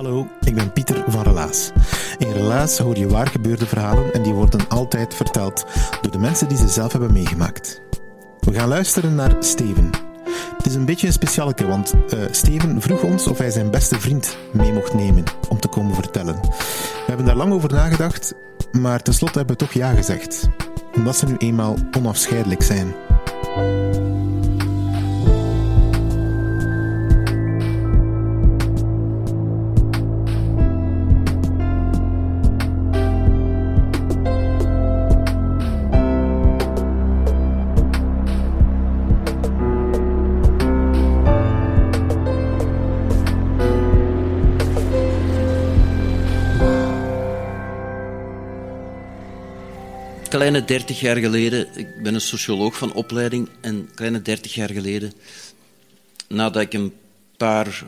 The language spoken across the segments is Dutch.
Hallo, ik ben Pieter van Relaas. In Relaas hoor je waar gebeurde verhalen en die worden altijd verteld door de mensen die ze zelf hebben meegemaakt. We gaan luisteren naar Steven. Het is een beetje een specialeke, want eh, Steven vroeg ons of hij zijn beste vriend mee mocht nemen om te komen vertellen. We hebben daar lang over nagedacht, maar tenslotte hebben we toch ja gezegd. Omdat ze nu eenmaal onafscheidelijk zijn. Kleine 30 jaar geleden, ik ben een socioloog van opleiding, en kleine 30 jaar geleden, nadat ik een paar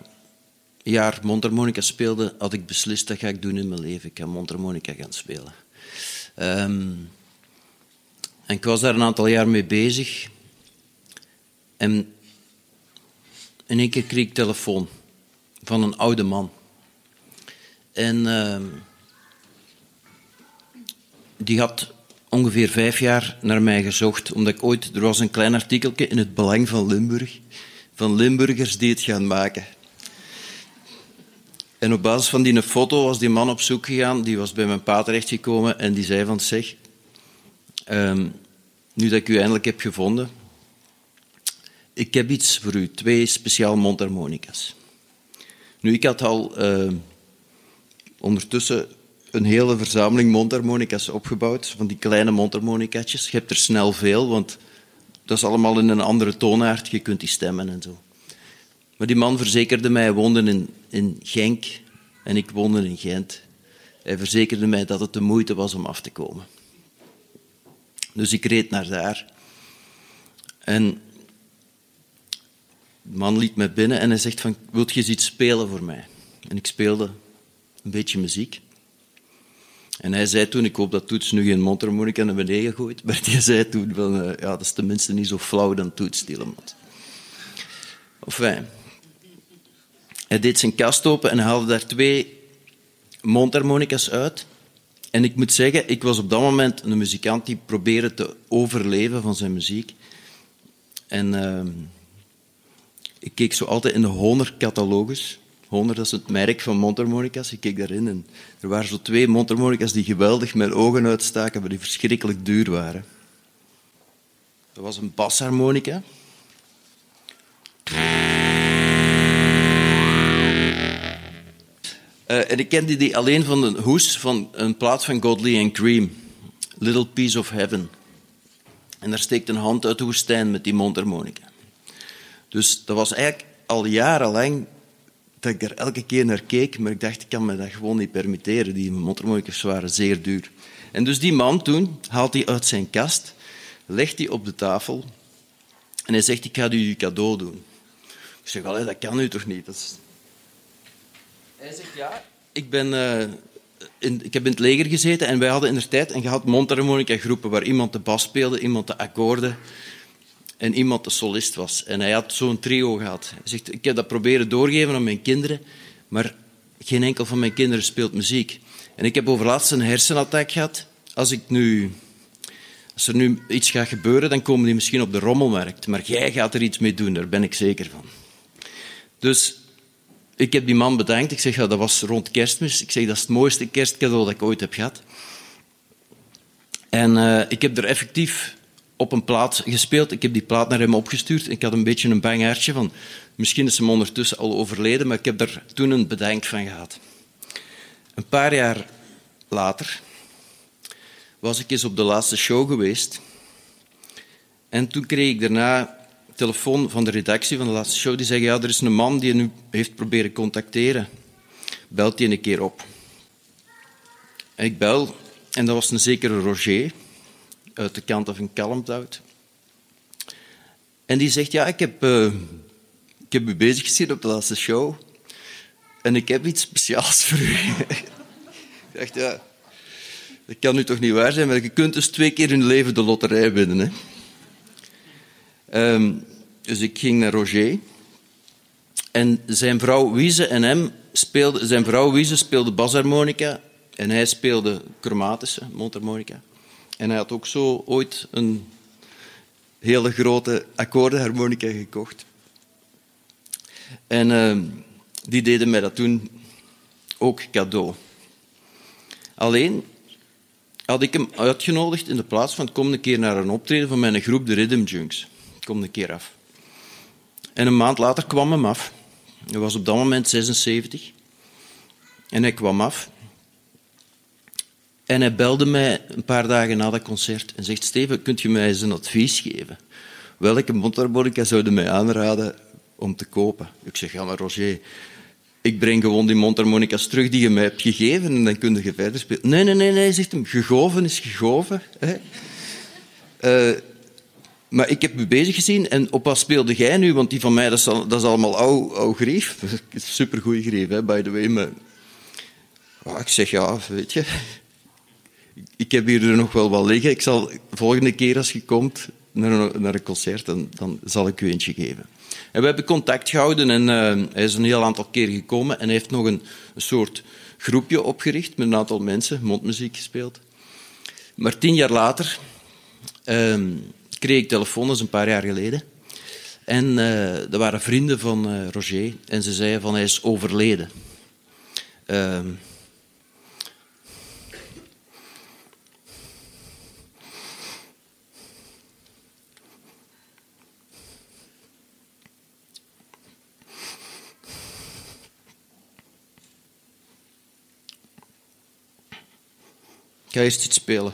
jaar mondharmonica speelde, had ik beslist dat ga ik doen in mijn leven. Ik ga mondharmonica gaan spelen. Ehm, en ik was daar een aantal jaar mee bezig. En in één keer kreeg ik telefoon van een oude man. En ehm, die had ongeveer vijf jaar naar mij gezocht, omdat ik ooit... Er was een klein artikeltje in het Belang van Limburg, van Limburgers die het gaan maken. En op basis van die foto was die man op zoek gegaan, die was bij mijn pa terechtgekomen en die zei van, zeg, ehm, nu dat ik u eindelijk heb gevonden, ik heb iets voor u, twee speciaal mondharmonica's. Nu, ik had al ehm, ondertussen een hele verzameling mondharmonica's opgebouwd, van die kleine mondharmonicaatjes. Je hebt er snel veel, want dat is allemaal in een andere toonaard. Je kunt die stemmen en zo. Maar die man verzekerde mij, hij woonde in, in Genk en ik woonde in Gent. Hij verzekerde mij dat het de moeite was om af te komen. Dus ik reed naar daar. En de man liet me binnen en hij zegt van, wilt je eens iets spelen voor mij? En ik speelde een beetje muziek. En hij zei toen, ik hoop dat Toets nu geen mondharmonica naar beneden gooit, maar hij zei toen uh, ja, dat is tenminste niet zo flauw dan Toets Tielemans. Enfin, hij deed zijn kast open en haalde daar twee mondharmonicas uit. En ik moet zeggen, ik was op dat moment een muzikant die probeerde te overleven van zijn muziek. En uh, ik keek zo altijd in de Honor-catalogus 100, dat is het merk van mondharmonica's. Ik keek daarin en er waren zo twee mondharmonica's die geweldig mijn ogen uitstaken, maar die verschrikkelijk duur waren. Dat was een basharmonica. Uh, en ik kende die alleen van een hoes van een plaat van Godley and Cream. Little Piece of Heaven. En daar steekt een hand uit de woestijn met die mondharmonica. Dus dat was eigenlijk al jarenlang dat ik er elke keer naar keek, maar ik dacht, ik kan me dat gewoon niet permitteren. Die mondharmonicas waren zeer duur. En dus die man toen haalt hij uit zijn kast, legt die op de tafel en hij zegt, ik ga u cadeau doen. Ik zeg, Allee, dat kan u toch niet? Hij zegt, ja, ik, ben, uh, in, ik heb in het leger gezeten en wij hadden in de tijd een gehad mondharmonica groepen waar iemand de bas speelde, iemand de akkoorden en iemand de solist was. En hij had zo'n trio gehad. Hij zegt, ik heb dat proberen doorgeven aan mijn kinderen, maar geen enkel van mijn kinderen speelt muziek. En ik heb overlaatst een hersenattack gehad. Als, ik nu, als er nu iets gaat gebeuren, dan komen die misschien op de rommelmarkt. Maar jij gaat er iets mee doen, daar ben ik zeker van. Dus ik heb die man bedankt. Ik zeg, ja, dat was rond kerstmis. Ik zeg, dat is het mooiste kerstcadeau dat ik ooit heb gehad. En uh, ik heb er effectief op een plaat gespeeld. Ik heb die plaat naar hem opgestuurd. Ik had een beetje een bang hartje van... Misschien is hem ondertussen al overleden, maar ik heb er toen een bedankt van gehad. Een paar jaar later was ik eens op de laatste show geweest. En toen kreeg ik daarna telefoon van de redactie van de laatste show. Die zeggen, ja, er is een man die je nu heeft proberen contacteren. Belt die een keer op. Ik bel, en dat was een zekere Roger, uit de kant van Kalmthout. En die zegt, ja, ik heb, uh, ik heb u bezig gezien op de laatste show. En ik heb iets speciaals voor u. ik dacht, ja, dat kan nu toch niet waar zijn, maar je kunt dus twee keer in je leven de loterij winnen. Hè? Um, dus ik ging naar Roger. En zijn vrouw Wiese en hem speelde... Zijn vrouw Wiese speelde basharmonica en hij speelde chromatische mondharmonica. En hij had ook zo ooit een hele grote akkoordenharmonica gekocht. En uh, die deden mij dat toen ook cadeau. Alleen had ik hem uitgenodigd in de plaats van kom een keer naar een optreden van mijn groep, de Rhythm Junks. Kom een keer af. En een maand later kwam hem af. Hij was op dat moment 76. En hij kwam af. En hij belde mij een paar dagen na dat concert en zegt: Steven, kunt je mij eens een advies geven? Welke mondharmonica zouden mij aanraden om te kopen? Ik zeg: Ja, maar Roger, ik breng gewoon die mondharmonica's terug die je mij hebt gegeven en dan kun je verder spelen. Nee, nee, nee, nee, zegt hem. Gegoven is gegoven. Hè? Uh, maar ik heb u bezig gezien en op wat speelde jij nu? Want die van mij, dat is, dat is allemaal oude, oude grief. Supergoeie grief, hè, by the way. Maar... Oh, ik zeg, ja, weet je... Ik heb hier er nog wel wat liggen. Ik zal volgende keer als je komt naar een, naar een concert, dan, zal ik u eentje geven. En we hebben contact gehouden en uh, hij is een heel aantal keer gekomen en heeft nog een, soort groepje opgericht met een aantal mensen, mondmuziek gespeeld. Maar tien jaar later... Uh, kreeg ik telefoon, dat een paar jaar geleden. En uh, er waren vrienden van uh, Roger en ze zeiden van hij is overleden. Ga eerst iets spelen.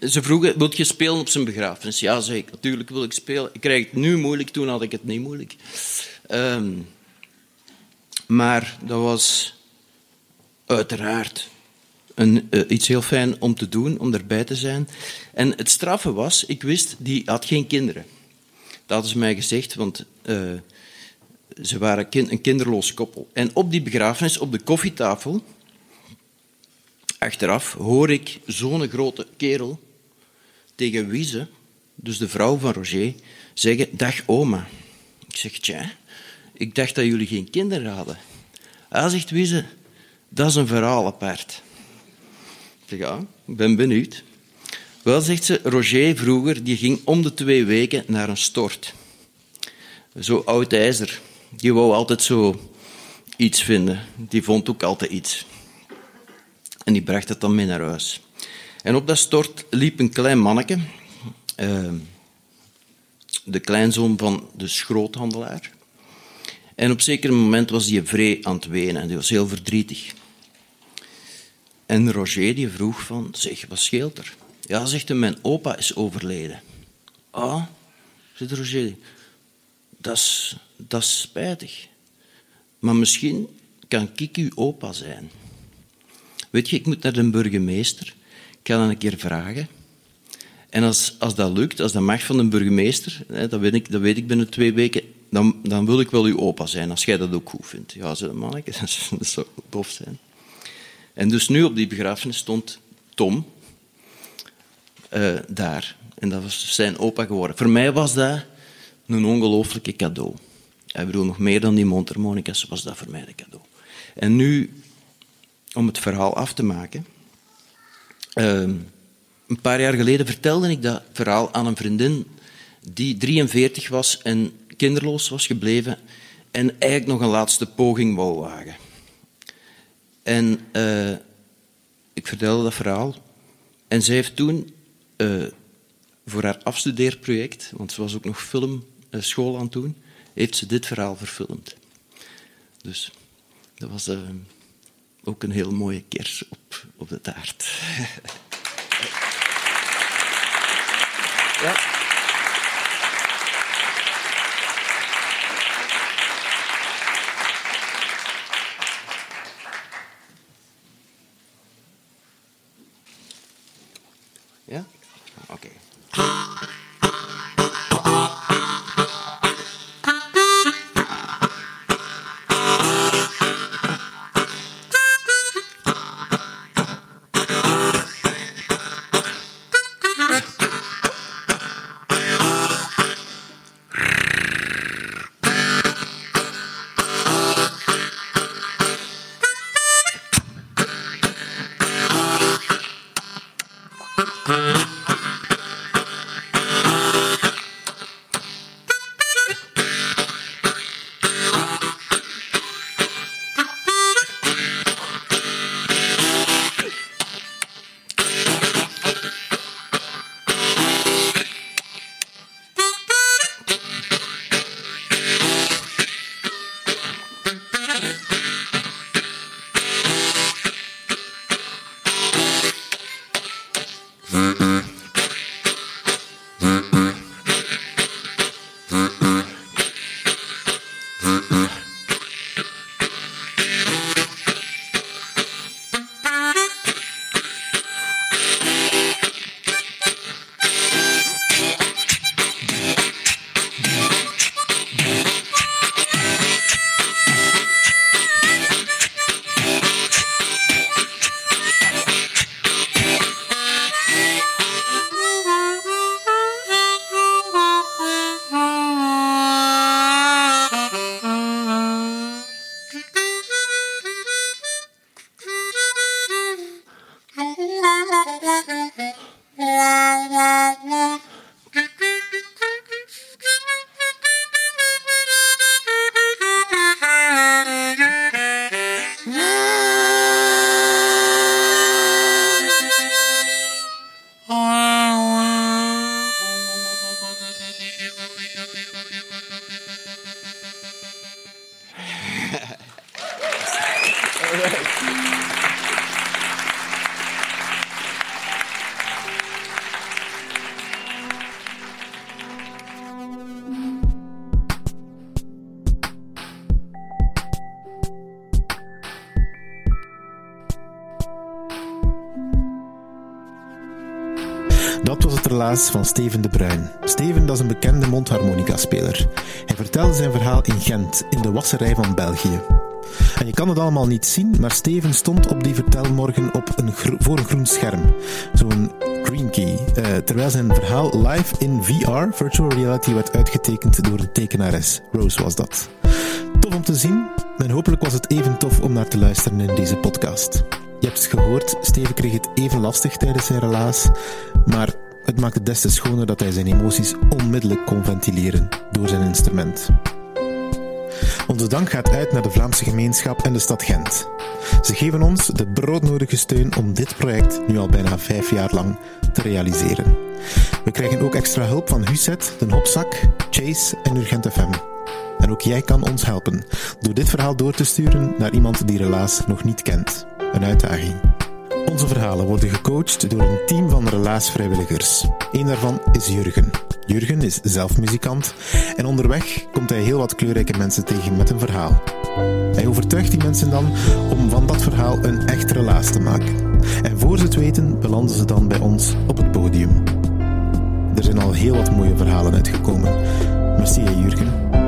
Ze vroegen, wil je spelen op zijn begrafenis? Ja, zei ik, natuurlijk wil ik spelen. Ik krijg het nu moeilijk, toen had ik het niet moeilijk. Um, maar dat was uiteraard een, uh, iets heel fijn om te doen, om erbij te zijn. En het straffe was, ik wist, die had geen kinderen. Dat hadden mij gezegd, want uh, ze waren een kinderloos koppel. En op die begrafenis, op de koffietafel, achteraf, hoor ik zo'n grote kerel tegen Wiese, dus de vrouw van Roger, zeggen: Dag oma. Ik zeg: Tja, ik dacht dat jullie geen kinderen hadden. Hij zegt Wiese: Dat is een verhaal apart. Ik zeg: Ja, ik ben benieuwd. Wel, zegt ze, Roger vroeger die ging om de twee weken naar een stort. Zo oud ijzer. Die wou altijd zo iets vinden. Die vond ook altijd iets. En die bracht het dan mee naar huis. En op dat stort liep een klein manneke, uh, de kleinzoon van de schroothandelaar. En op zeker moment was hij vrij aan het wenen en die was heel verdrietig. En Roger die vroeg van, zeg, wat scheelt er? Ja, zegt hij, mijn opa is overleden. Ah, zegt Roger, dat is, dat is spijtig. Maar misschien kan ik uw opa zijn. Weet je, ik moet naar de burgemeester. Ik ga dan een keer vragen. En als, als dat lukt, als dat mag van de burgemeester, hè, dat, weet ik, dat weet ik binnen twee weken, dan, dan wil ik wel uw opa zijn, als jij dat ook goed vindt. Ja, zo manneke, dat zou tof zijn. En dus nu op die begrafenis stond Tom uh, daar. En dat was zijn opa geworden. Voor mij was dat een ongelooflijke cadeau. Ik bedoel, nog meer dan die mondharmonica's was dat voor mij een cadeau. En nu, om het verhaal af te maken. Uh, een paar jaar geleden vertelde ik dat verhaal aan een vriendin die 43 was en kinderloos was gebleven en eigenlijk nog een laatste poging wou wagen. En uh, ik vertelde dat verhaal. En zij heeft toen uh, voor haar afstudeerproject, want ze was ook nog filmschool aan het doen, heeft ze dit verhaal verfilmd. Dus dat was ook een heel mooie kers op, op de taart. ja. Van Steven de Bruin. Steven dat is een bekende mondharmonica-speler. Hij vertelde zijn verhaal in Gent, in de wasserij van België. En je kan het allemaal niet zien, maar Steven stond op die vertelmorgen op een voor een groen scherm. Zo'n green key. Uh, terwijl zijn verhaal live in VR, virtual reality, werd uitgetekend door de tekenares. Rose was dat. Tof om te zien en hopelijk was het even tof om naar te luisteren in deze podcast. Je hebt het gehoord, Steven kreeg het even lastig tijdens zijn relaas, maar het maakt het des te schoner dat hij zijn emoties onmiddellijk kon ventileren door zijn instrument. Onze dank gaat uit naar de Vlaamse gemeenschap en de stad Gent. Ze geven ons de broodnodige steun om dit project nu al bijna vijf jaar lang te realiseren. We krijgen ook extra hulp van Huset, Den Hopzak, Chase en Urgent FM. En ook jij kan ons helpen door dit verhaal door te sturen naar iemand die Relaas nog niet kent. Een uitdaging. Onze verhalen worden gecoacht door een team van relaasvrijwilligers. Eén daarvan is Jurgen. Jurgen is zelf muzikant en onderweg komt hij heel wat kleurrijke mensen tegen met een verhaal. Hij overtuigt die mensen dan om van dat verhaal een echt relaas te maken. En voor ze het weten belanden ze dan bij ons op het podium. Er zijn al heel wat mooie verhalen uitgekomen. Merci Jurgen.